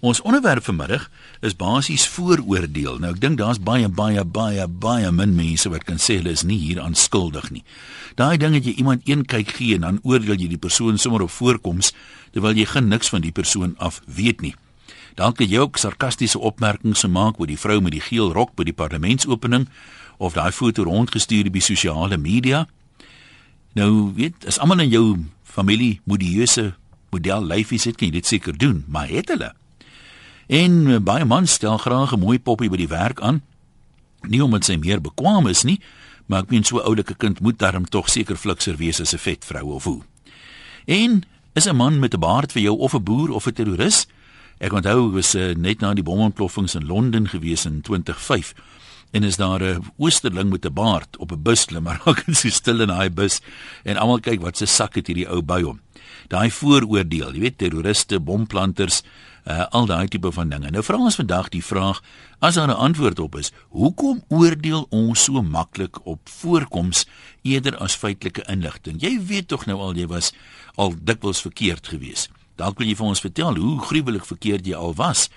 Ons onderwerp vanmiddag is basies vooroordeel. Nou ek dink daar's baie baie baie baie min mense wat kan sê hulle is nie hier aan skuldig nie. Daai ding dat jy iemand een kyk gee en dan oordeel jy die persoon sommer op voorkoms terwyl jy geen niks van die persoon af weet nie. Dalk het jy ook sarkastiese opmerkings gemaak oor die vrou met die geel rok by die parlementsopening of daai foto rondgestuur by sosiale media. Nou weet, as almal in jou familie modieuse model lyfies het, kan jy dit seker doen, maar het hulle En uh, baie mans stel graag 'n mooi poppie by die werk aan. Nie omdat sy meer bekwame is nie, maar ek meen so oulike kind moet darm tog seker flikser wees as 'n vet vrou of hoe. En is 'n man met 'n baard vir jou of 'n boer of 'n terroris? Ek onthou was uh, net na die bomontploffings in Londen gewees in 2005 en is daar 'n oosterling met 'n baard op 'n bus klim maar raak dit so stil in daai bus en almal kyk wat se sak het hierdie ou by hom. Daai vooroordeel, jy weet terroriste, bomplanters, uh, al daai tipe van dinge. Nou vra ons vandag die vraag, as daar 'n antwoord op is, hoekom oordeel ons so maklik op voorkoms eerder as feitelike inligting? Jy weet tog nou al jy was al dikwels verkeerd geweest. Dalk wil jy vir ons vertel hoe gruwelik verkeerd jy al was.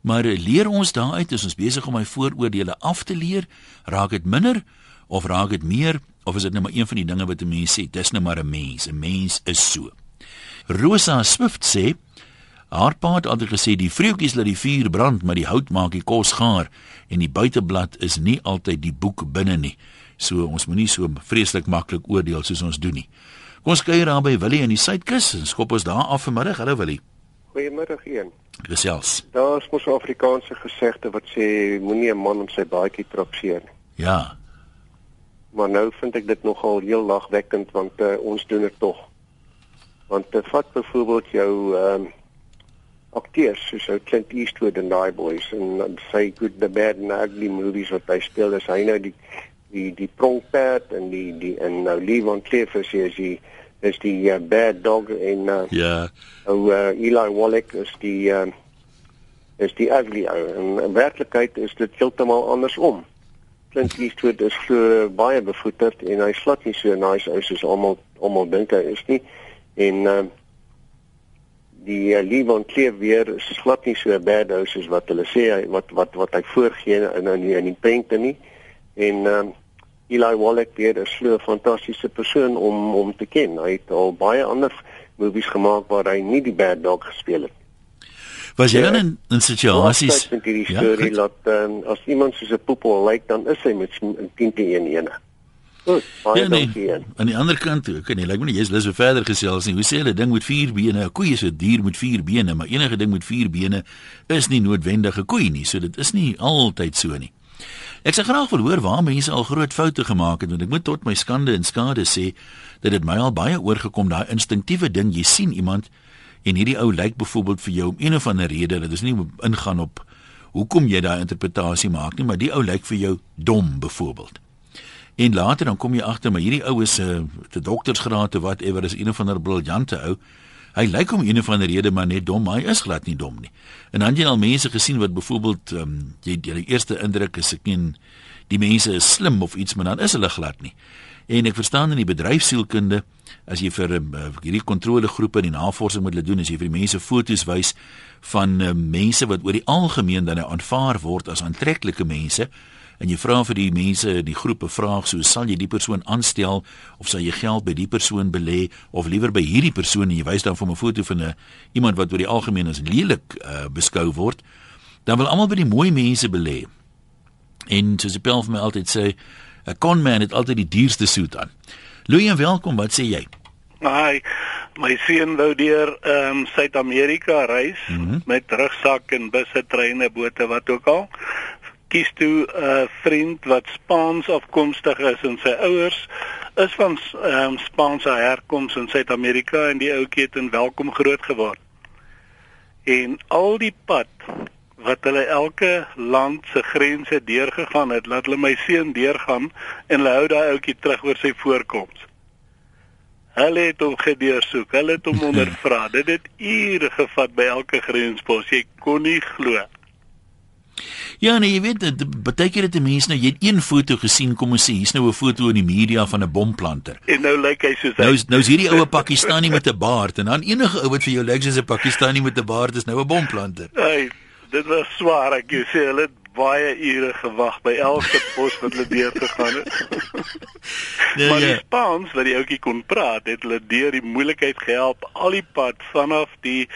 Maar leer ons daaruit as ons besig om my vooroordeele af te leer, raak dit minder of raak dit meer of is dit net maar een van die dinge wat 'n mens sê, dis net maar 'n mens, 'n mens is so. Rosa Swift sê Haar pa het altyd gesê die vreugdes laat die vuur brand, maar die hout maak die kos gaar en die buiteblad is nie altyd die boek binne nie. So ons moenie so vreeslik maklik oordeel soos ons doen nie. Kom ons kuier daar by Willie in die Suidkus en skop ons daar af vanmiddag. Hallo Willie. Goeiemiddag een. Gesels. Daar is mos 'n Afrikaanse gesegde wat sê moenie 'n man om sy baadjie trapseer nie. Ja. Maar nou vind ek dit nogal heel lagwekkend want uh, ons doen dit tog. Want uh, vat byvoorbeeld jou ehm uh, akteurs soos ou Clint Eastwood en daai boys en, en sy good the bad and ugly movies wat hy speel is hy nou die die die pronkperd en die die en nou Levon Cliff is hy is die is die uh, bad dog en uh, ja. ou uh, Eli Wallach is die uh, is die ugly ou. En in werklikheid is dit heeltemal andersom. Clint Eastwood is so baie bevoeterd en hy slat nie so nice ou soos almal almal dink hy is nie. En uh, die uh, Levon Kleef weer is glad nie so bad house soos wat hulle sê hy wat wat wat hy voorgee in in die, in die prente nie. En ehm um, Eli Wallach weer is so 'n fantastiese persoon om om te ken. Hy het al baie ander movies gemaak waar hy nie die bad dog gespeel het. Was jy dan in, in situasies? Ek dink die storie ja, laat um, as iemand soos 'n poepel lyk dan is hy met 'n 10 te 1 ene. Goed, baie ja, nee. dankie. Aan die ander kant, ek kan nie, lyk like my jy's lus om verder gesels nie. Hoe sê hulle ding met vier bene? 'n Koei is 'n dier met vier bene, maar enige ding met vier bene is nie noodwendig 'n koei nie. So dit is nie altyd so nie. Ek sê graag wil hoor waar mense al groot foute gemaak het want ek moet tot my skande en skade sê dat dit my al baie oorgekom daai instinktiewe ding jy sien iemand en hierdie ou lyk byvoorbeeld vir jou om een of ander rede dat is nie ingaan op hoekom jy daai interpretasie maak nie maar die ou lyk vir jou dom byvoorbeeld En later dan kom jy agter maar hierdie ou is 'n uh, te doktersgraad of whatever is een of ander briljante ou. Hy lyk om een of ander rede maar net dom, maar hy is glad nie dom nie. En dan jy al mense gesien wat byvoorbeeld um, jy die eerste indruk is ek nie die mense is slim of iets maar dan is hulle glad nie. En ek verstaan in die bedryfsielkunde as jy vir um, hierdie kontrolegroepe en die navorsing moet hulle doen as jy vir die mense foto's wys van um, mense wat oor die algemeen dan aanvaar word as aantreklike mense en jy vra vir die mense in die groepe vraag so sal jy die persoon aanstel of sal jy geld by die persoon belê of liewer by hierdie persoon en jy wys dan vir 'n foto van 'n iemand wat oor die algemeen as lelik uh, beskou word dan wil almal by die mooi mense belê. En soos die pel vir my altyd sê 'n con man het altyd die duurste soet aan. Louis en welkom wat sê jy? Hi my seun wou deur ehm um, Suid-Amerika reis mm -hmm. met rugsak en busse, treine, bote wat ook al kies toe 'n uh, vriend wat Spaans afkomstig is en sy ouers is van um, Spaanse herkoms in Suid-Amerika en die ouetjie het in welkom groot geword. En al die pad wat hulle elke land se grense deurgegaan het, laat hulle my seun deurgaan en hulle hou daai ouetjie terug oor sy voorkoms. Hulle het hom gedeursoek, hulle het hom ondervra. Dit het ure gevat by elke grenspos. Jy kon nie glo. Ja, nee, jy weet, baie keer het 'n mens nou jy het een foto gesien kom ons sê hier's nou 'n foto in die media van 'n bomplanter. En nou lyk hy soos hy. Nou nou is hierdie oue Pakistani met 'n baard en dan enige ou wat vir jou lyk soos 'n Pakistani met 'n baard is nou 'n bomplanter. Hey, dit was swaar ek sê hulle baie ure gewag by elke pos wat hulle deur gegaan het. nee, maar die ja. Spaans wat die ouetjie kon praat, het hulle deur die moeilikheid gehelp al die pad vanaf die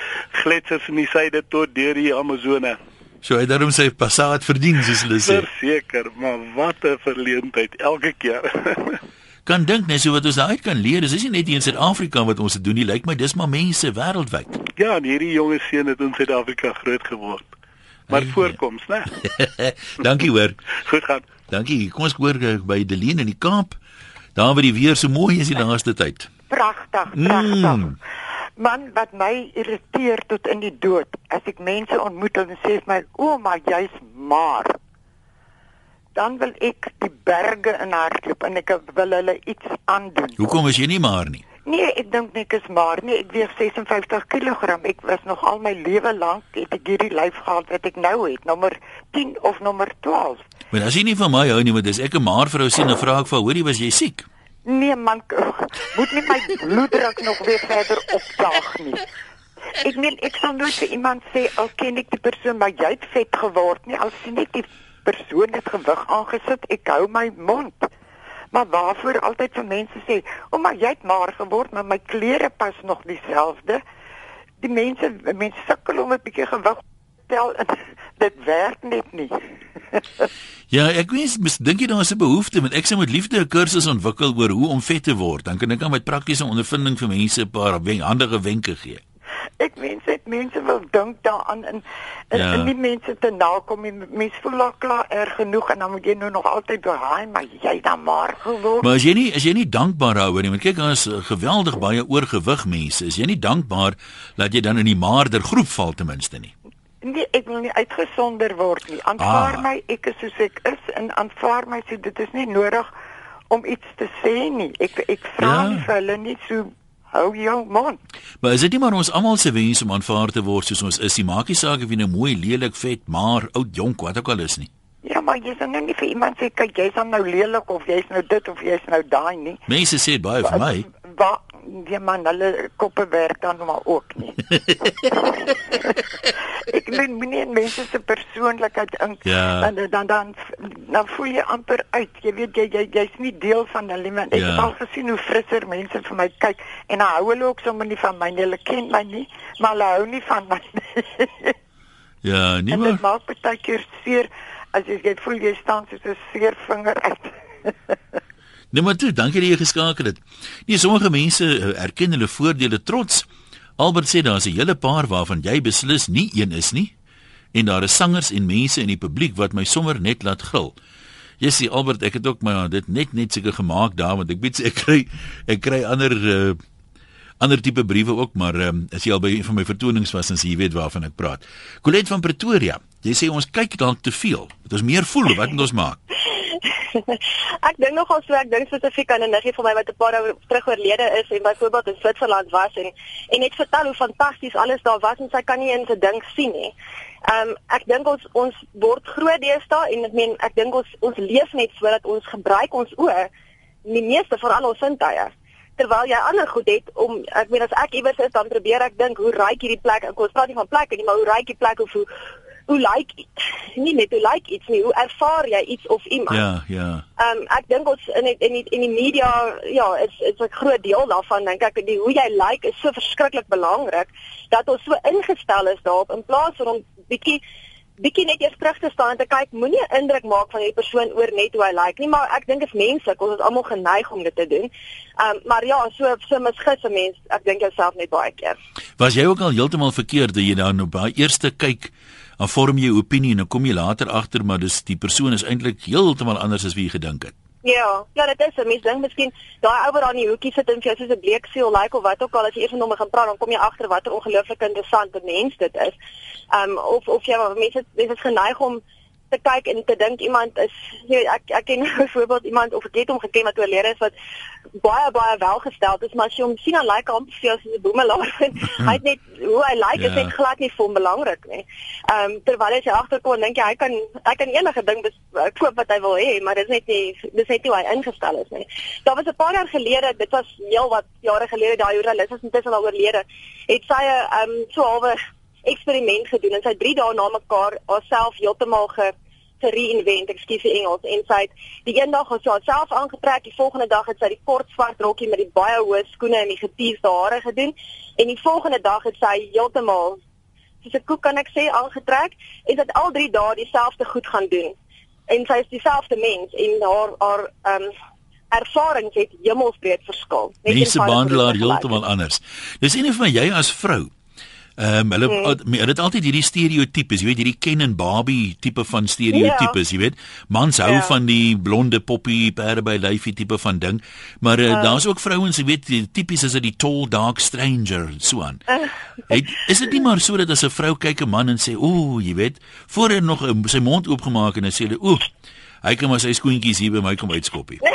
gletsers in die suide tot deur die Amazone. So hy daarom sy passaat verdien soos hulle sê. Verseker, maar wat 'n verleentheid elke keer. kan dink net so wat ons uit kan leer. Dis nie net hier in Suid-Afrika wat ons dit doen nie. Lyk my dis maar mense wêreldwyd. Ja, en hierdie jonge seun het in Suid-Afrika groot geword. Maar Ay, voorkoms, né? Dankie hoor. Goed gaan. Dankie. Kom ons hoor eh, by Deleen in die Kaap. Daar waar die weer so mooi is die laaste tyd. Pragtig, pragtig. Mm man wat my irriteer tot in die dood. As ek mense ontmoet en sê my ouma jy's maar dan wil ek die berge in hardloop en ek wil hulle iets aandoen. Hoekom is jy nie maar nie? Nee, ek dink nie ek is maar nie. Ek weeg 56 kg. Ek was nog al my lewe lank het ek hierdie lyf gehad wat ek nou het, nommer 10 of nommer 12. Maar as jy nie van my hou nie, want dis ek 'n maar vrou sien 'n vraag vir hoorie was jy siek? Nee man, moet nie my bloeddruk nog weer verder opdaag nie. Ek meen ek sal nooit vir iemand sê al ken ek die persoon maar jy het vet geword nie, al sien ek die persoon het gewig aangesit, ek hou my mond. Maar waarvoor altyd vir mense sê, "O, maar jy het maar geword, maar my klere pas nog dieselfde." Die mense mense sukkel om 'n bietjie gewig tel en dit werk net nie. ja, ek weet mis dink jy daar is 'n behoefte met ek sê met liefde 'n kursus ontwikkel oor hoe om vet te word. Dan kan ek dan met praktiese ondervinding vir mense 'n paar wen, handige wenke gee. Ek meen sê mense wil dink daaraan en en, ja. en nie mense te nakom en mense voel al klaar erg genoeg en dan moet jy nou nog altyd daai maar jy dan maar geword. Maar as jy nie as jy nie dankbaar daaroor nie, want kyk daar is geweldig baie oorgewig mense. Is jy nie dankbaar dat jy dan in die maarder groep val ten minste nie? Nee, ek wil nie uitgesonder word nie. Aanvaar ah. my ek is soos ek is en aanvaar my sê dit is nie nodig om iets te sê nie. Ek ek vra ja. nie vir hulle nie so hou jou mond. Maar is dit nie maar ons almal se wens om aanvaar te word soos ons is? Nie maak nie saak of jy nou mooi, lelik, vet, maar oud, jonk, wat ook al is nie. Ja, maar jy sê nou nie vir iemand sê kyk jy's nou lelik of jy's nou dit of jy's nou daai nie. Mense sê baie vir my. Wat die man hulle koppe werk dan maar ook nie. ek meen meneer mense se persoonlikheid in ja. dan, dan dan dan voel jy amper uit. Jy weet jy jy jy's nie deel van hulle nie. Ek ja. het al gesien hoe frisser mense vir my kyk en dan hou hulle ook sommer nie van my nie. Hulle ken my nie, maar hulle hou nie van my nie. ja, nie maar. Dit maak baie keer seer as jy jy voel jy staan soos 'n seer vinger uit. Nee maar toe, dankie dat jy geskakel het. Nee, sommige mense uh, erken hulle voordele trots. Albert sê daar's 'n hele paar waarvan jy beslis nie een is nie. En daar is sangers en mense in die publiek wat my sommer net laat gril. Jy sê Albert, ek het ook my dit net net seker gemaak daar want ek weet ek kry ek kry ander uh, ander tipe briewe ook, maar um, as jy al by een van my vertonings was, dan sê jy weet waarvan ek praat. Colette van Pretoria. Jy sê ons kyk dalk te veel. Dit ons meer voel wat moet ons maak? Ek dink nogal so ek dink spesifiek aan 'n niggie vir my wat 'n paar dae terug oorlede is en byvoorbeeld in Switserland was en en net vertel hoe fantasties alles daar was en sy kan nie eens 'n ding sien nie. Ehm um, ek dink ons ons word groot deesdae en ek meen ek dink ons ons leef net sodat ons gebruik ons oë die meeste van al ons sintuie terwyl jy ander goed het om ek meen as ek iewers is dan probeer ek dink hoe ryk hierdie plek ek kon praat nie van plekke nie maar hoe ryk die plek of hoe hoe lyk nie net hoe lyk iets nie, hoe ervaar jy iets of iemand? Ja, ja. Ehm um, ek dink ons in die, in die, in die media ja, is is 'n groot deel daarvan dink ek die hoe jy lyk is so verskriklik belangrik dat ons so ingestel is daarop in plaas van om bietjie bietjie net eers terug te staan en te kyk, moenie 'n indruk maak van hierdie persoon oor net hoe hy lyk nie, maar ek dink dit is menslik, ons is almal geneig om dit te doen. Ehm um, maar ja, so so misgis 'n mens, ek dink jouself net baie keer. Was jy ook al heeltemal verkeerd dat jy nou nou by eerste kyk dan vorm jy 'n opinie en dan kom jy later agter maar dis die persoon is eintlik heeltemal anders as wie jy gedink het. Ja, ja, dit is 'n mens dink miskien daai ou wat daar in die hoekie sit en vir jou soos 'n bleek siel lyk like, of wat ook al as jy eers met hom gaan praat dan kom jy agter watter ongelooflik interessante mens dit is. Ehm um, of of jy mense mense is geneig om te kyk en te dink iemand is jy ek ek ken byvoorbeeld iemand of ek het hom geken wat oorlede is wat baie baie welgesteld is maar as jy hom sien dan lyk hy amper soos 'n boemelaar. Hy het net hoe hy lyk is Ja. net glad nie vir hom belangrik nie. Ehm um, terwyl as jy agterkom dink jy hy kan hy kan enige ding bes- koop wat hy wil hê maar dit is net nie dis net nie hoe hy ingestel is nie. Daar was 'n paar jaar gelede dit was heel wat jare gelede daai joernalis is intussen al oorlede het sy 'n ehm um, so halwe eksperiment gedoen en sy het 3 dae na mekaar haarself heeltemal ge gereinvent, ekskuus die Engels, en sy het die een dag het sy haarself aangetrek, die volgende dag het sy die kort swart rokkie met die baie hoë skoene en die getiefde hare gedoen en die volgende dag het sy heeltemal soos 'n koek kan ek sê aangetrek en sy het al 3 dae dieselfde goed gaan doen. En sy is dieselfde mens en haar haar ehm um, ervarings het hemelsbreed verskil. Mense behandel haar heeltemal anders. Dis een van jy as vrou. Ehm um, hulle mm. hulle het altyd hierdie stereotypes, jy weet hierdie Ken en Barbie tipe van stereotypes, jy weet. Mans hou Ja. van die blonde poppie, perde by lyfie tipe van ding. Maar uh, daar's ook vrouens, jy weet, tipies is dit die tall dark stranger so aan. Het, is dit nie maar so dat as 'n vrou kyk 'n man en sê, "Ooh, jy weet, voor hy nog uh, sy mond oopgemaak en hy sê, "Ooh, hy kan maar sy skoentjies hier by my kom uitskoppie."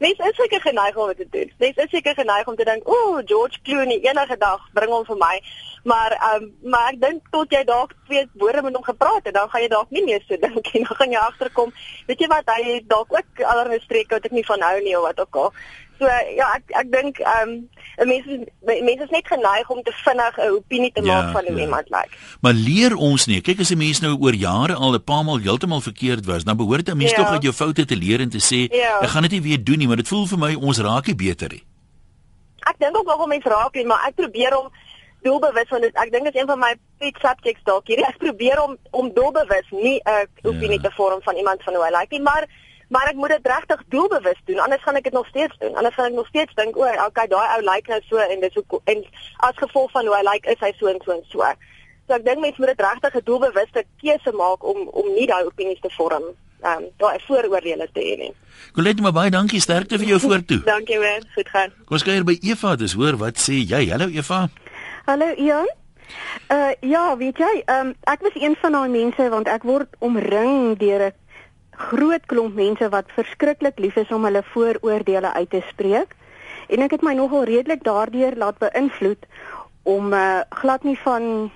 Mense is seker geneig om te doen. Mense is seker geneig om te dink, "O, oh, George Clooney enige dag bring hom vir my." Maar ehm um, maar ek dink tot jy dalk twee woorde met hom gepraat het, dan gaan jy dalk nie meer so dink en dan gaan jy agterkom, weet jy wat, hy het dalk ook allerlei streke wat ek nie van hou nie of wat ook al. So ja, ek ek dink ehm um, mense mense is net geneig om te vinnig 'n opinie te maak Ja, van hoe ja. iemand lyk. Maar leer ons nie. Kyk as 'n mens nou oor jare al 'n paar maal heeltemal verkeerd was, dan behoort 'n mens Ja. tog uit jou foute te leer en te sê, Ja. ek gaan dit nie weer doen nie, maar dit voel vir my ons raak nie beter nie. Ek dink ook nogal mense raak nie, maar ek probeer om doelbewus want dit- ek dink dit is een van my pet subjects dalk hierdie. Ek probeer om om doelbewus nie 'n opinie Ja. te vorm van iemand van hoe hy lyk nie, maar maar ek moet dit regtig doelbewus doen. Anders gaan ek dit nog steeds doen. Anders gaan ek nog steeds dink, o, okay, daai ou lyk nou so en dis hoe en as gevolg van hoe hy lyk is hy so en so en so. So ek dink mense moet dit regtig 'n doelbewuste keuse maak om om nie daai opinies te vorm. Ehm um, daai vooroordeele te hê nie. Colette, maar baie dankie, sterkte vir jou voortoe. Dankie weer. Goed gaan. Kom ons kuier by Eva, dis hoor wat sê jy? Hallo Eva. Hallo Ian. Uh ja, weet jy, um, ek was een van daai mense want ek word omring deur 'n groot klomp mense wat verskriklik lief is om hulle vooroordeele uit te spreek. En ek het my nogal redelik daardeur laat beïnvloed om uh glad nie van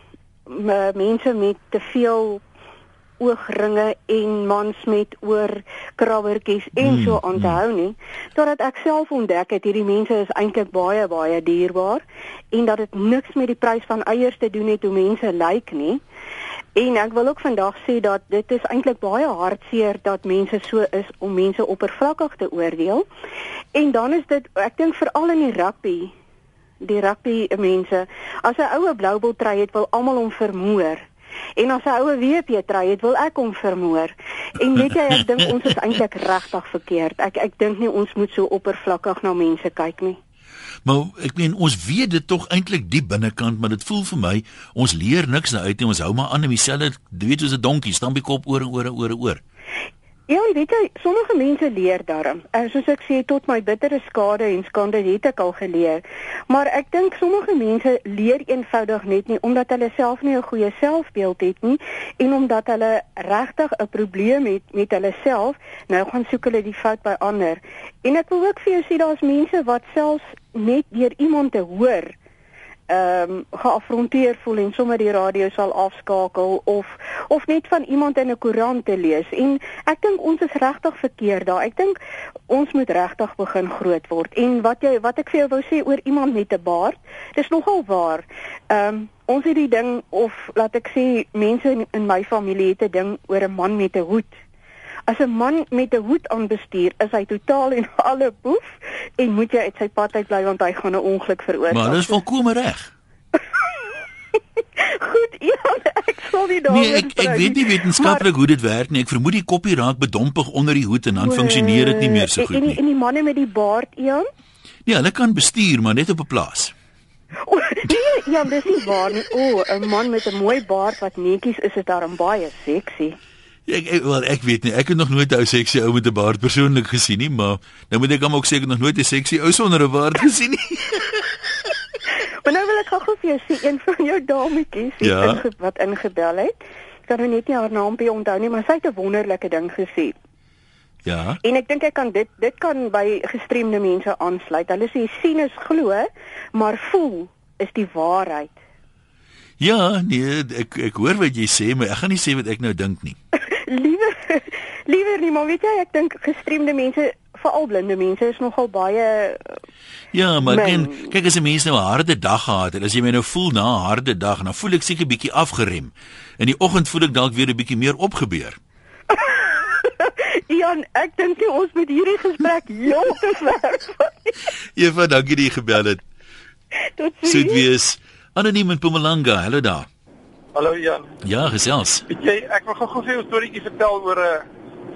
uh, mense met te veel oogringe en mans met oorkrabbertjies en so aan te hou nie totdat ek self ontdek het hierdie mense is eintlik baie baie dierbaar en dat dit niks met die prys van eiers te doen het hoe mense lyk nie en ek wil ook vandag sê dat dit is eintlik baie hartseer dat mense so is om mense oppervlakkig te oordeel en dan is dit ek dink veral in die rugby die rugby mense as 'n oue bloubol trui het wil almal hom vermoor En as 'n oue WP trui het, wil ek hom vermoor. En weet jy, ek dink ons is eintlik regtig verkeerd. Ek ek dink nie ons moet so oppervlakkig na mense kyk nie. Maar ek meen ons weet dit tog eintlik diep binnekant, maar dit voel vir my ons leer niks nou uit nie. Ons hou maar aan met dieselfde, jy weet soos 'n donkie, stamp die kop oor en oor en oor en oor. Ja, en weet jy, sommige mense leer daarom. En soos ek sê, tot my bittere skade en skande het ek al geleer. Maar ek dink sommige mense leer eenvoudig net nie omdat hulle self nie 'n goeie selfbeeld het nie en omdat hulle regtig 'n probleem het met hulle self, nou gaan soek hulle die fout by ander. En ek wil ook vir jou sê daar's mense wat selfs net deur iemand te hoor ehm um, geafronteer voel en sommer die radio sal afskakel of of net van iemand in 'n koerant te lees en ek dink ons is regtig verkeerd daar. Ek dink ons moet regtig begin groot word. En wat jy wat ek vir jou wou sê oor iemand met 'n baard, dis nogal waar. Ehm um, ons het die ding of laat ek sê mense in, in my familie het 'n ding oor 'n man met 'n hoed. As 'n man met 'n hoed aan bestuur, is hy totaal en alle boef en moet jy uit sy pad uit bly want hy gaan 'n ongeluk veroorsaak. Maar dis volkome reg. Goed, Ian, ek sal nie daaroor Nee, ek ek weet nie wetenskaplik hoe dit werk nie. Ek vermoed die koppie raak bedompig onder die hoed en dan funksioneer dit nie meer so goed En die, nie. en die manne met die baard, Ian? Nee, hulle kan bestuur, maar net op 'n plaas. O, nee, Ian, dis nie waar nie. O, 'n man met 'n mooi baard wat netjies is, is daarom baie seksie. Ek, ek wel ek weet nie. Ek het nog nooit 'n ou seksie ou met 'n baard persoonlik gesien nie, maar nou moet ek hom ook sê ek het nog nooit 'n seksie ou sonder 'n baard gesien nie. Maar nou wil ek gou vir jou sê een van jou dametjies Ja. inge, wat ingebel het. kan nou net nie haar naampie onthou nie, maar sy het 'n wonderlike ding gesê. Ja. En ek dink ek kan dit dit kan by gestremde mense aansluit. Hulle sê sien is glo, maar voel is die waarheid. Ja, nee, ek ek hoor wat jy sê, maar ek gaan nie sê wat ek nou dink nie. liewer liewer nie, maar weet jy, ek dink gestremde mense, veral blinde mense is nogal baie Ja, maar Men- ken, kyk as 'n mens nou 'n harde dag gehad het, as jy my nou voel na 'n harde dag, dan voel ek seker bietjie afgerem. In die oggend voel ek dalk weer 'n bietjie meer opgebeur. Ian, ek dink nie ons moet hierdie gesprek heeltemal werk. Eva, dankie dat jy gebel het. Tot Soet sien. wees. Anoniem in Mpumalanga. Hallo daar. Hallo Jan. Ja, gesels. Weet jy, ek wil gou-gou vir jou 'n storieetjie vertel oor 'n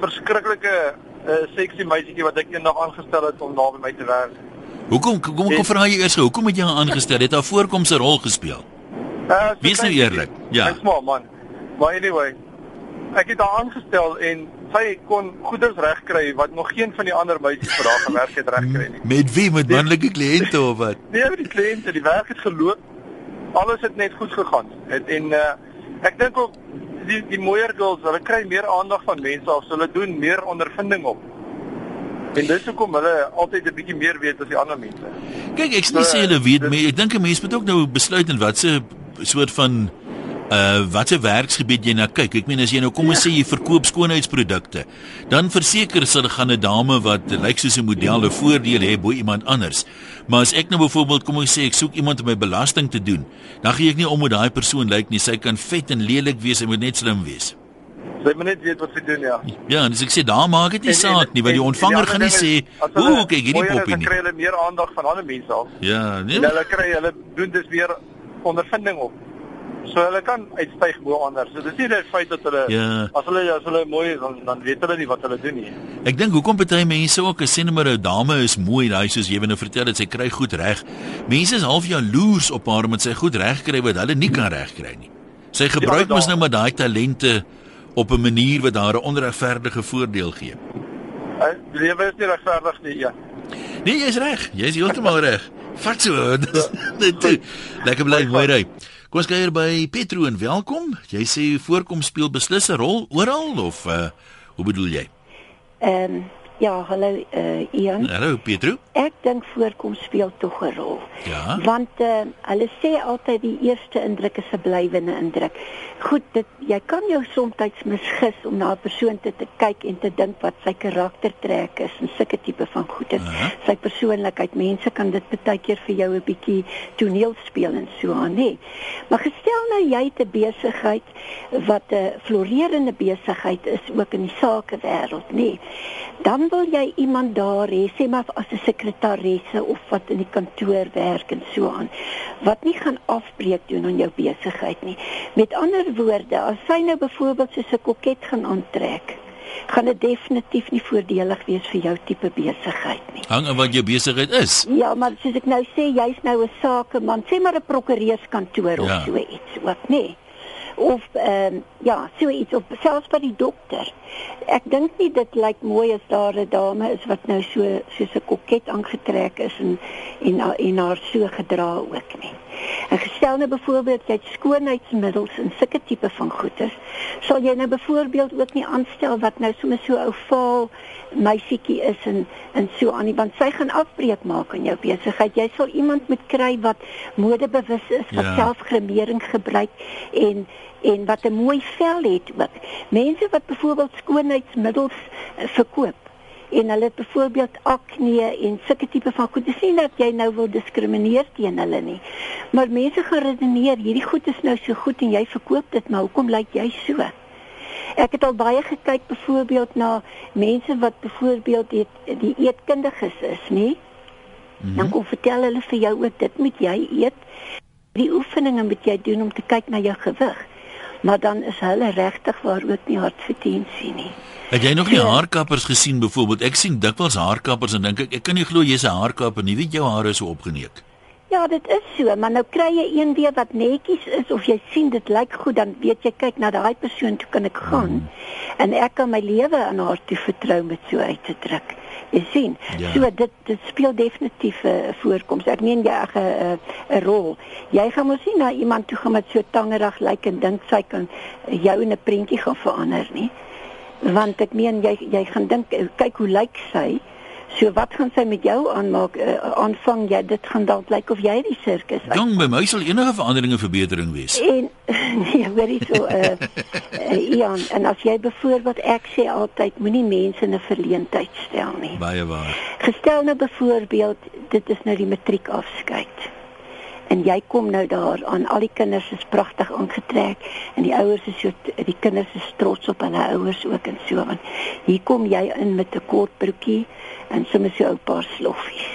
verskriklike uh, seksie meisietjie wat ek eendag aangestel het om naby my te werk. Hoekom kom kom, kom vra jy eers, hoekom het jy haar aangestel? Het haar voorkoms 'n rol gespeel? Uh, so Wees nou eerlik, ja. Ek's maar man. Maar anyway, ek het haar aangestel en sy kon goeders regkry wat nog geen van die ander meisies vir haar gewerk het regkry nie. Met wie? Met manlike kliënte of wat? Nee, met die kliënte, die werk het geloop. Alles het net goed gegaan. Het, en uh, ek dink ook die die mooier girls, hulle kry meer aandag van mense of hulle doen meer ondervinding op. En dis hoekom hulle altyd 'n bietjie meer weet as die ander mense. Kyk, ek sê sê hulle weet, maar ek dink 'n mens moet ook nou besluit in watter soort van uh watter werksgebied jy na kyk. Ek meen as jy nou kom ons sê jy verkoop skoonheidsprodukte, dan verseker sal gaan 'n dame wat lyk soos 'n model 'n voordeel hê bo iemand anders. Maar as ek nou byvoorbeeld kom ons sê ek soek iemand om my belasting te doen, dan gee ek nie om hoe daai persoon lyk nie. Sy kan vet en lelik wees, sy moet net slim wees. Sy moet net weet wat sy doen, ja. Ja, en as ek sê daar maak dit nie En- saak nie, want die en- en ontvanger ander gaan nie sê, hulle "Ooh, kyk hierdie poppie nie." kry hulle meer aandag van ander mense af. Ja, nee. En hulle kry hulle doen dus weer ondervinding op. So hulle kan uitstyg bo ander. So dis nie net feit dat hulle Ja. as hulle as hulle mooi is dan dan weet hulle nie wat hulle doen nie. Ek dink hoekom party mense ook as sê net maar 'n dame is mooi, daai soos jy nou vertel het sy kry goed reg. Mense is half jaloers op haar omdat sy goed reg kry wat hulle nie kan regkry nie. Sy gebruik Ja, mos nou maar daai talente op 'n manier wat haar 'n onregverdige voordeel gee. Die lewe is nie regverdig nie, ja. Nee, jy's reg. Jy's heeltemal reg. Vat so. dis- Dit toe. Lekker bly mooi ry. Kom ons kuier by Petro en welkom. Jy sê voorkom speel beslis 'n rol oral of uh hoe bedoel jy? Ehm ja, hallo uh, Ian. Hallo Petro. Ek dink voorkom speel tog 'n rol. Ja. Want uh, hulle sê altyd die eerste indruk is 'n blywende indruk. Goed, dit jy kan jou soms misgis om na 'n persoon te, te kyk en te dink wat sy karaktertrek is en sulke tipe van goedes. Aha. Sy persoonlikheid. Mense kan dit baie keer vir jou 'n bietjie toneel speel en so aan, nê. Maar gestel nou jy het 'n besigheid wat 'n florerende besigheid is ook in die sakewêreld, nê. Dan wil jy iemand daar hê, sê maar as 'n sekretaresse of wat in die kantoor werk en so aan, wat nie gaan afbreek doen aan jou besigheid nie. Met ander woorde, as sy nou byvoorbeeld so 'n koket gaan aantrek, gaan dit definitief nie voordelig wees vir jou tipe besigheid nie. Hang aan wat jou besigheid is. Ja, maar soos ek nou sê, jy's nou 'n sakeman, sê maar 'n prokureurskantoor Ja. of so iets ook, nê? Of ehm um, ja, so iets of selfs by die dokter. Ek dink nie dit lyk mooi as daar 'n dame is wat nou so soos 'n koket aangetrek is en en en haar so gedra ook nie. En gestel nou byvoorbeeld jy het skoonheidsmiddels en sulke tipe van goeder, sal jy nou byvoorbeeld ook nie aanstel wat nou sommer so ou vaal meisietjie is en en so aan nie want sy gaan afbreek maak aan jou besigheid. Jy sal iemand moet kry wat modebewus is, wat Ja. ja. selfgremering gebruik en en wat 'n mooi vel het ook. Mense wat byvoorbeeld skoonheidsmiddels eh, verkoop en hulle het byvoorbeeld akne en sulke tipe van goed. Dis nie dat jy nou wil diskrimineer teen hulle nie. Maar mense gaan redeneer, hierdie goed is nou so goed en jy verkoop dit, maar hoekom lyk jy so? Ek het al baie gekyk byvoorbeeld na mense wat byvoorbeeld die, die eetkundiges is, nê? Mm -hmm. Dan kom vertel hulle vir jou ook dit moet jy eet. Die oefeninge moet jy doen om te kyk na jou gewig. Maar dan is hulle regtig waar ook nie hartverdiensie nie. Het jy nog nie Ja. haarkappers gesien byvoorbeeld? Ek sien dikwels haarkappers en dink ek ek kan nie glo jy's 'n haarkapper nie. Weet jou hare is so opgeneek. Ja, dit is so, maar nou kry jy een weer wat netjies is of jy sien dit lyk goed, dan weet jy kyk na daai persoon toe kan ek gaan. En ek kan my lewe aan haar toe vertrou met so uit te druk. Jy sien. Ja. So dit dit speel definitief 'n uh, voorkoms. Ek meen jy 'n 'n 'n rol. Jy gaan mos nie na iemand toe gaan met so tangerig lyk en dink sy kan jou in 'n prentjie gaan verander nie. Want ek meen jy jy gaan dink kyk hoe lyk sy? So wat gaan sy met jou aanmaak? Uh, aanvang jy dit gaan dalk lyk of jy die sirkus Jong, by my sal enige verandering en verbetering wees. En nee, hoorie so uh, uh Ian, en as jy byvoorbeeld ek sê altyd moenie mense in 'n verleentheid stel nie. Baie waar. Gestel nou byvoorbeeld dit is nou die matriek afskeid. En jy kom nou daar aan al die kinders is pragtig aangetrek en die ouers is so die kinders is trots op hulle ouers ook en so want hier kom jy in met 'n kort broekie en sommer so 'n paar sloffies.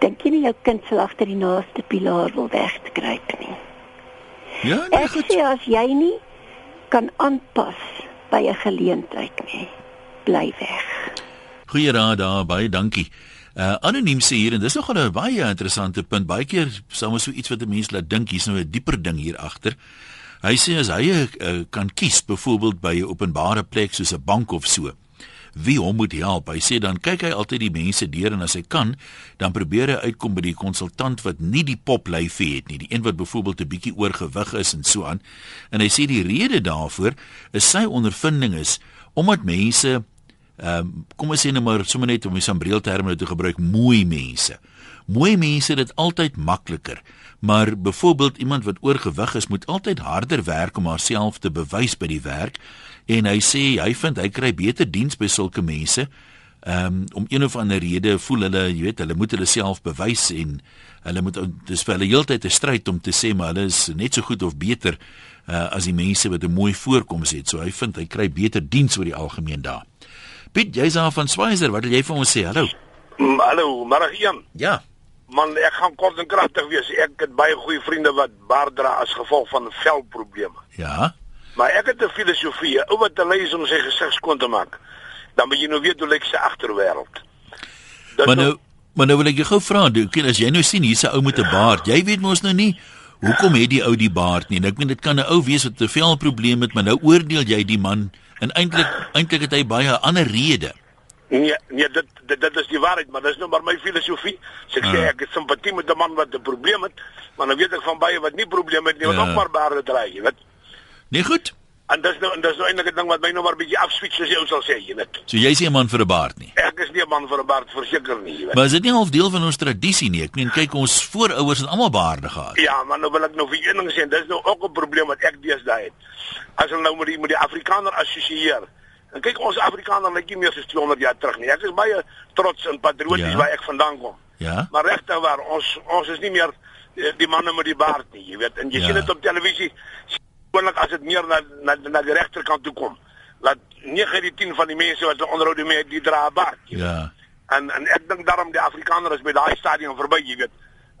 Dink jy nie jou kind sal agter die naaste pilaar wil wegkruip nie? Ja, nee, Ek goed. sê as jy nie kan aanpas by 'n geleentheid nie, bly weg. Goeie raad daar, baie dankie. Uh anoniem sê hier en dis nogal 'n baie interessante punt. Baie keer sou ons so iets wat 'n mens laat dink, hier's nou 'n dieper ding hier agter. Hy sê as hy uh, kan kies byvoorbeeld by 'n openbare plek soos 'n bank of so, wie hom moet help. Hy sê dan kyk hy altyd die mense deur en as hy kan, dan probeer hy uitkom by die konsultant wat nie die poplyfie het nie, die een wat byvoorbeeld 'n bietjie oorgewig is en so aan. En hy sê die rede daarvoor is sy ondervinding is omdat mense ehm um, kom ons sê nou maar sommer net om die sambreelterme nou te gebruik, mooi mense. Mooi mense dit altyd makliker. Maar byvoorbeeld iemand wat oorgewig is, moet altyd harder werk om haarself te bewys by die werk en hy sê hy vind hy kry beter diens by sulke mense. Ehm um, om een of ander rede voel hulle, jy weet, hulle moet hulle self bewys en hulle moet dis vir hulle heeltyd 'n stryd om te sê maar hulle is net so goed of beter uh, as die mense wat 'n mooi voorkoms het. So hy vind hy kry beter diens oor die algemeen daar. Piet, jy's daar van Swaiser. Wat wil jy vir ons sê? Hallo. Mm, Hallo, middag Ian. Ja. Man, ek gaan kort en kragtig wees. Ek het baie goeie vriende wat baard dra as gevolg van velprobleme. Ja. Maar ek het 'n filosofie, ou wat te lei is om sy gesig skoon te maak. Dan moet jy nou weet hoe lyk sy agterwêreld. Maar nou- nou maar nou wil ek jou gou vra, doen ken as jy nou sien hier's 'n ou met 'n baard. Jy weet mos nou nie hoekom het die ou die baard nie. Ek meen dit kan 'n ou wees wat 'n velprobleem het, maar nou oordeel jy die man en eintlik eintlik het hy baie ander redes. Nee, nee, dit dit dit is die waarheid, maar dis nou maar my filosofie. So ek sê Ah. ek het simpatie met 'n man wat 'n probleem het, maar nou weet ek van baie wat nie probleme het nie, wat Ja. ook maar baarde dra, jy weet. Nee, goed. En dis nou en dis nou eintlik 'n ding wat my nou maar bietjie afswiet soos jy ou sal sê, jy weet. So jy's nie 'n man vir 'n baard nie. Ek is nie 'n man vir 'n baard verseker nie, jy weet. Maar is dit nie half deel van ons tradisie nie? Ek meen kyk ons voorouers het almal baarde gehad. Ja, maar nou wil ek nou vir een ding sê, dis nou ook 'n probleem wat ek deesdae het. As hulle nou met die met die Afrikaner assosieer. En kyk ons Afrikaner lyk nie meer soos 200 jaar terug nie. Ek is baie trots en patrioties Ja. waar ek vandaan kom. Ja. Maar regtig waar, ons ons is nie meer eh, die manne met die baard nie, jy weet. En jy Ja. sien dit op televisie. Gewoonlik as dit meer na na na die regterkant toe kom. Laat 9 uit die 10 van die mense wat hulle onderhou mee die dra baard. Ja. En en ek dink daarom die Afrikaner is by daai stadium verby, jy weet.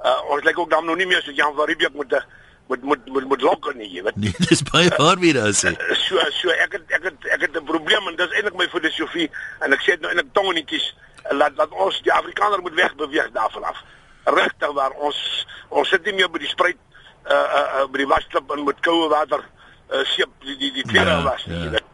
Uh ons lyk ook dan nou nie meer soos Jan van Riebeeck met 'n met met met met lokke nie, jy weet. Nee, dis baie waar wie daar sê. So so ek het ek het ek het 'n probleem en dis eintlik my filosofie en ek sê dit nou eintlik tong in die kies. Laat laat ons die Afrikaner moet wegbeweeg daarvan af. Regtig waar ons ons sit nie meer by die spruit uh uh, uh by die wasklip en met koue water uh seep die die die klere Ja, was ja. weet.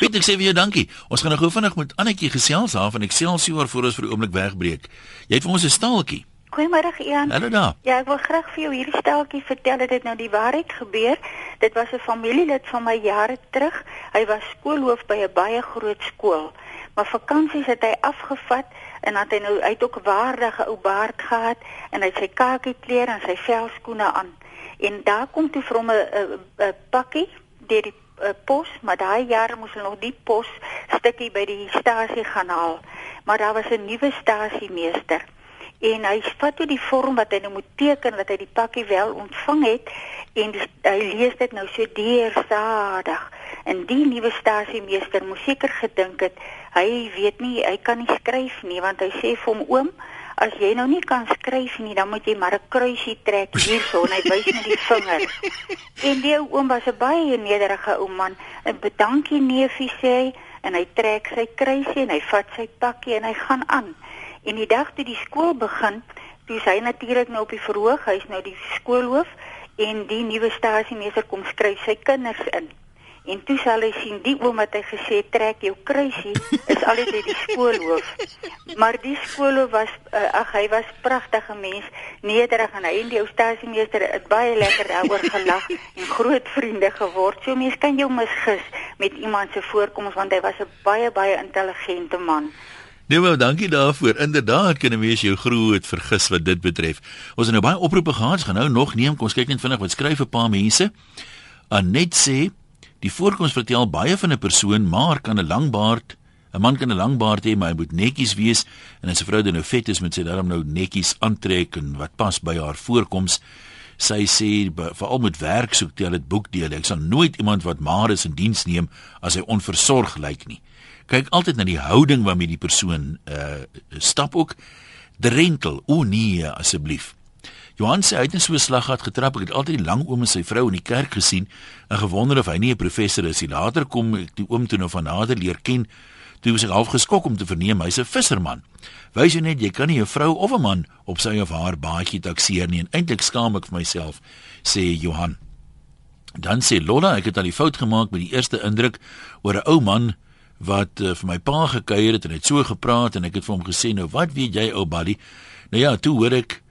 Piet, ek sê vir jou dankie. Ons gaan gou vinnig met Annetjie gesels daar van Excelsior voor ons vir 'n oomblik wegbreek. Jy het vir ons 'n staaltjie. Goeiemôre Ian. Hallo daar. Ja, ek wil graag vir jou hierdie steltjie vertel dat dit nou die waarheid gebeur. Dit was 'n familielid van my jare terug. Hy was skoolhoof by 'n baie groot skool. Maar vakansies het hy afgevat en het hy nou hy het ook 'n waardige ou baard gehad en hy het sy kakie klere en sy velskoene aan. En daar kom toe hom 'n pakkie deur die uh, pos, maar daai jare moes hulle nog die pos stukkie by die stasie gaan haal. Maar daar was 'n nuwe stasiemeester en hy vat toe die vorm wat hy nou moet teken dat hy die pakkie wel ontvang het en die, hy lees dit nou so deurstadig en die nuwe stasiemeester moes seker gedink het hy weet nie hy kan nie skryf nie want hy sê vir hom oom as jy nou nie kan skryf nie dan moet jy maar 'n kruisie trek hierso en hy wys met die vinger. En die ou oom was 'n baie nederige ou man. En bedankie neefie sê hy en hy trek sy kruisie en hy vat sy pakkie en hy gaan aan. En die dag toe die skool begin, toe is hy natuurlik nou op die verhoog, hy's nou die skoolhoof en die nuwe stasiemeester kom skryf sy kinders in. En toe sal hy sien die oom wat hy gesê trek jou kruisie is altyd uit die skoolhoof. Maar die skoolhoof was uh, ag hy was pragtige mens, nederig en hy en die ou stasiemeester het baie lekker daaroor gelag en groot vriende geword. So mense kan jou misgis met iemand se voorkoms want hy was 'n baie baie intelligente man. Nee, maar dankie daarvoor. Inderdaad kan 'n mens jou groot vergis wat dit betref. Ons het nou baie oproepe gehad. Ons gaan nou nog neem. Kom ons kyk net vinnig wat skryf 'n paar mense. Anet sê die voorkoms vertel baie van 'n persoon, maar kan 'n lang baard 'n man kan 'n lang baard hê, maar hy moet netjies wees en as 'n vrou dan nou vet is, moet sy daarom nou netjies aantrek en wat pas by haar voorkoms. Sy sê veral met werk soek tel dit boekdele. Ek sal nooit iemand wat maar is in diens neem as hy onversorg lyk nie kyk altyd na die houding waarmee die persoon uh stap ook drentel o nee asseblief Johan sê hy het net so 'n slag gehad getrap. Ek het altyd die lang oom en sy vrou in die kerk gesien en gewonder of hy nie 'n professor is. Nie later kom ek die oom toe nou van nader leer ken. Toe was ek half geskok om te verneem hy's 'n visserman. Wys jy net jy kan nie 'n vrou of 'n man op sy of haar baadjie takseer nie en eintlik skaam ek vir myself sê Johan. Dan sê Lola ek het al die fout gemaak met die eerste indruk oor 'n ou man wat uh, vir my pa gekuier het en het so gepraat en ek het vir hom gesê nou wat weet jy ou buddy nou ja toe hoor ek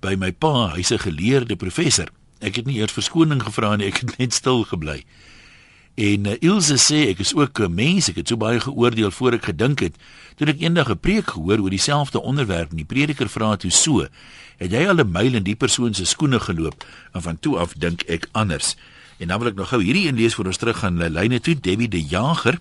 by my pa hy's 'n geleerde professor. Ek het nie eers verskoning gevra nie ek het net stil gebly. En uh, Ilse sê ek is ook 'n mens ek het so baie geoordeel voor ek gedink het. Toe ek eendag 'n preek gehoor oor dieselfde onderwerp en die prediker vra toe so het jy al 'n myl in die persoon se skoene geloop? En van toe af dink ek anders. En dan wil ek nog gou hierdie een lees voor ons terug gaan lyne toe. Debbie de Jager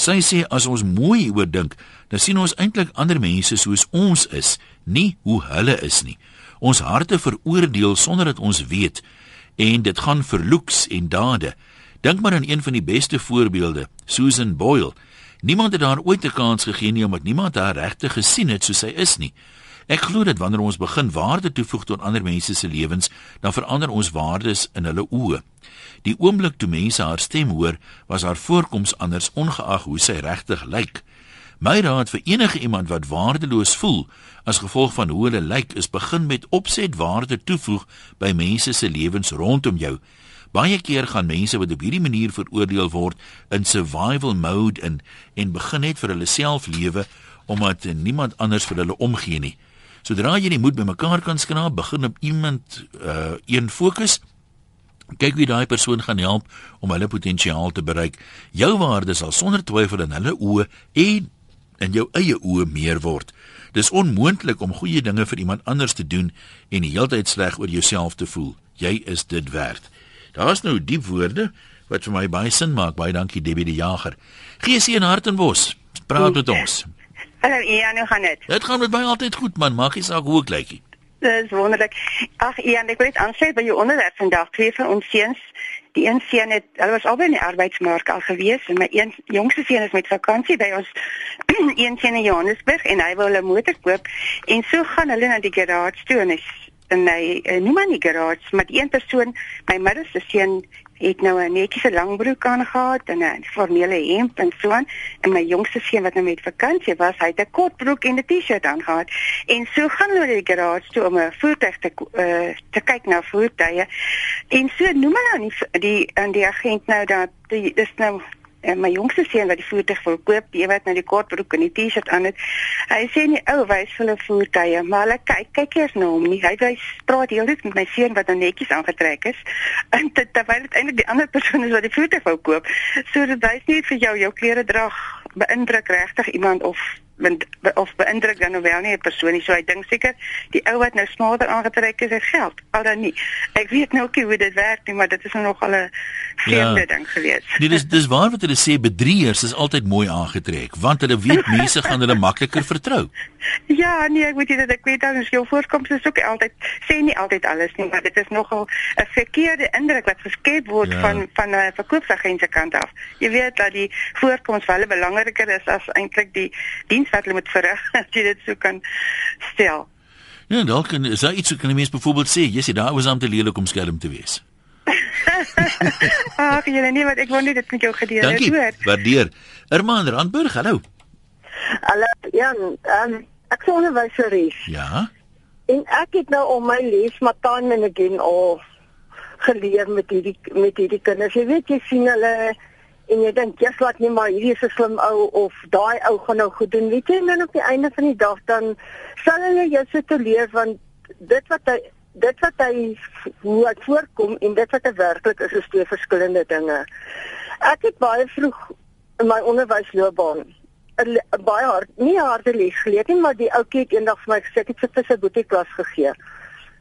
Sy sê as ons mooi oor dink, dan sien ons eintlik ander mense soos ons is, nie hoe hulle is nie. Ons harte veroordeel sonder dat ons weet en dit gaan vir looks en dade. Dink maar aan een van die beste voorbeelde, Susan Boyle. Niemand het haar ooit 'n kans gegee nie omdat niemand haar regtig gesien het soos sy is nie. Ek glo dat wanneer ons begin waarde toevoeg tot ander mense se lewens, dan verander ons waardes in hulle oë. Die oomblik toe mense haar stem hoor, was haar voorkoms anders ongeag hoe sy regtig lyk. My raad vir enige iemand wat waardeloos voel as gevolg van hoe hulle lyk, is begin met opset waarde toevoeg by mense se lewens rondom jou. Baie keer gaan mense wat op hierdie manier veroordeel word in survival mode en en begin net vir hulle self lewe omdat niemand anders vir hulle omgee nie. Sodra jy die moed bymekaar kan skraap, begin op iemand uh een fokus Kyk wie daai persoon gaan help om hulle potensiaal te bereik. Jou waarde sal sonder twyfel in hulle oë en in jou eie oë meer word. Dis onmoontlik om goeie dinge vir iemand anders te doen en die heeltyd sleg oor jouself te voel. Jy is dit werd. Daar's nou diep woorde wat vir my baie sin maak. Baie dankie Debbie die Jager. Geesie en Hartenbos, praat met ons. Hallo, ja, nou gaan dit. Dit gaan met my altyd goed man, maak nie saak hoe ek lyk nie. Dis wonderlik. Ag Ian, ek wil net aansluit by jou onderwerp vandag. Twee van ons seuns, die een seun het hulle was albei in die arbeidsmark al gewees en my een jongste seun is met vakansie by ons een seun in Johannesburg en hy wil 'n motor koop en so gaan hulle na die garage toe en hy en hy uh, nie maar nie garage, maar die een persoon, my middelste seun het nou 'n netjiese langbroek aangehad en 'n formele hemp en so aan en my jongste seun wat nou met vakansie was, hy het 'n kort broek en 'n T-shirt aangehad. En so gaan hulle na die garage toe om 'n voertuig te uh, te kyk na voertuie. En so noem hulle aan die die aan die agent nou dat dis nou en my jongste seun wat die voertuig wil koop, die wat nou die kortbroek en die T-shirt aan het. Hy sê nie ou wys hulle voertuie, maar hulle kyk kyk eers na hom nie. Hy wys praat heeltyd met my seun wat nou netjies aangetrek is. En terwyl dit eintlik die ander persoon is wat die voertuig wou koop. So dit wys nie vir jou jou klere drag beïndruk regtig iemand of of beïndruk dan nou wel nie 'n persoon nie. So hy dink seker die ou wat nou smaarder aangetrek is, het geld. Al dan nie. Ek weet nou nie hoe dit werk nie, maar dit is nog al 'n vreemde ja. ding gewees. Dit is dis waar wat hulle sê bedrieërs is altyd mooi aangetrek, want hulle weet mense gaan hulle makliker vertrou. Ja, nee, ek weet dit ek weet dan jou voorkoms is ook altyd sê nie altyd alles nie, maar dit is nogal 'n verkeerde indruk wat geskep word ja. van van 'n verkoopsagent se kant af. Jy weet dat die voorkoms vir hulle belangriker is as eintlik die diens wat hulle moet verrig as jy dit so kan stel. Ja, dalk kan is daar iets wat kan 'n mens byvoorbeeld sê, jy sê daar was om te leerlik om skelm te wees. Ag, jy nee, wat ek wou net dit met jou gedeel het, hoor. Waardeer. Irma Randburg, hallo. Hallo, ja, um, ek sou onderwyseres. Ja. En ek het nou om my les maar time and again al geleer met hierdie met hierdie kinders. Jy weet jy sien hulle en jy dink jy's laat nie maar hierdie is 'n slim ou of daai ou gaan nou goed doen weet jy en dan op die einde van die dag dan sal hulle jou se te leer want dit wat hy dit wat hy hoe hy voorkom en dit wat werklik is is twee verskillende dinge. Ek het baie vroeg in my onderwysloopbaan 'n baie hard nie harde les geleer nie, maar die ou kind eendag vir my gesê ek het vir sy boetie klas gegee.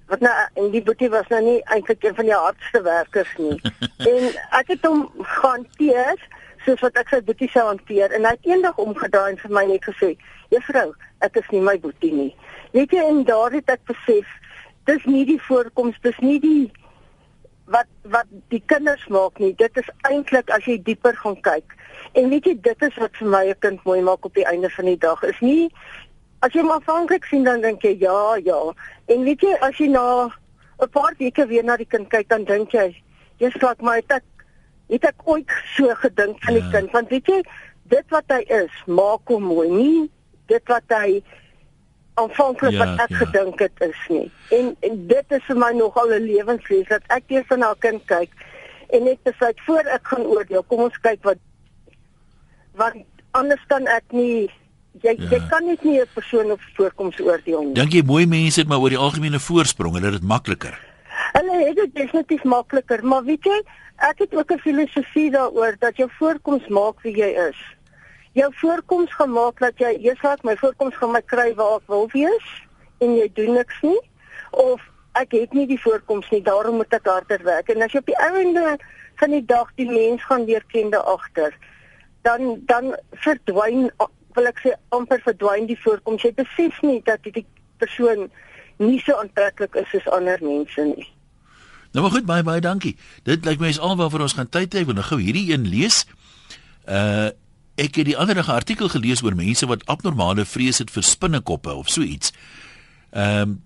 Wat nou en die boetie was nou nie eintlik een van die hardste werkers nie. en ek het hom gehanteer soos wat ek sy boetie sou hanteer en hy het eendag omgedraai en vir my net gesê: "Juffrou, ek is nie my boetie nie." Weet jy en daar het ek besef dis nie die voorkoms, dis nie die wat wat die kinders maak nie. Dit is eintlik as jy dieper gaan kyk. En weet jy, dit is wat vir my 'n kind mooi maak op die einde van die dag. Is nie as jy maar afhanklik sien dan dink jy ja, ja. En weet jy, as jy na 'n paar weke weer na die kind kyk, dan dink jy, jy's vlak maar het ek het ek ooit so gedink aan die ja. kind, want weet jy, dit wat hy is, maak hom mooi, nie dit wat hy aanvanklik ja, wat ek ja. gedink het is nie. En en dit is vir my nogal 'n lewensles dat ek eers na 'n kind kyk en net besluit voor ek gaan oordeel. Kom ons kyk wat want anders kan ek nie jy ja. jy kan net nie 'n persoon op voorkoms oordeel nie. Dink jy mooi mense het maar oor die algemene voorsprong, hulle het dit makliker. Hulle het dit definitief makliker, maar weet jy, ek het ook 'n filosofie daaroor dat jou voorkoms maak wie jy is jou voorkoms gemaak dat jy eers laat my voorkoms gaan my kry waar ek wil wees en jy doen niks nie of ek het nie die voorkoms nie daarom moet ek harder werk en as jy op die einde van die dag die mens gaan weer kende agter dan dan verdwyn wil ek sê amper verdwyn die voorkoms jy besef nie dat die persoon nie so aantreklik is soos ander mense nie Nou maar goed baie baie dankie. Dit lyk my is alwaar vir ons gaan tyd hê. Ek wil nou gou hierdie een lees. Uh Ek het die ander 'n artikel gelees oor mense wat abnormale vrees het vir spinnekoppe of so iets. Ehm um,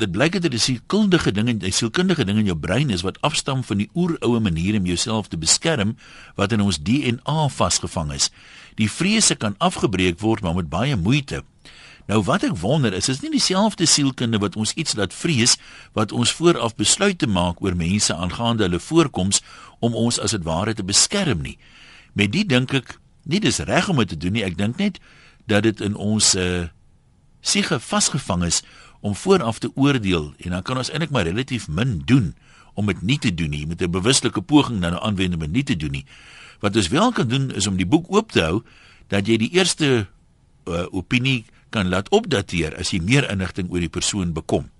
dit blyk dat dit 'n sielkundige ding en 'n sielkundige ding in jou brein is wat afstam van die oeroue manier om jouself te beskerm wat in ons DNA vasgevang is. Die vrese kan afgebreek word maar met baie moeite. Nou wat ek wonder is, is nie dieselfde sielkunde wat ons iets laat vrees wat ons vooraf besluit te maak oor mense aangaande hulle voorkoms om ons as dit ware te beskerm nie. Met dit dink ek nie dis reg om dit te doen nie. Ek dink net dat dit in ons uh siege vasgevang is om vooraf te oordeel en dan kan ons eintlik maar relatief min doen om dit nie te doen nie met 'n bewuslike poging dan 'n aanwending om nie te doen nie. Wat ons wel kan doen is om die boek oop te hou dat jy die eerste uh, opinie kan laat opdateer as jy meer inligting oor die persoon bekom.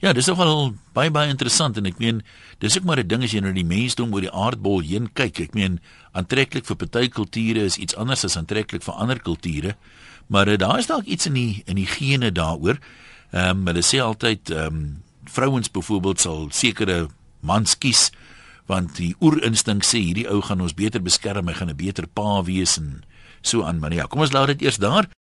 Ja, dis nogal baie baie interessant en ek meen dis ook maar 'n ding as jy nou die mensdom oor die aardbol heen kyk. Ek meen aantreklik vir party kulture is iets anders as aantreklik vir ander kulture. Maar uh, daar is dalk iets in die in die gene daaroor. Ehm um, hulle sê altyd ehm um, vrouens byvoorbeeld sal sekere mans kies want die oerinstink sê hierdie ou gaan ons beter beskerm, hy gaan 'n beter pa wees en so aan. Maar ja, kom ons laat dit eers daar.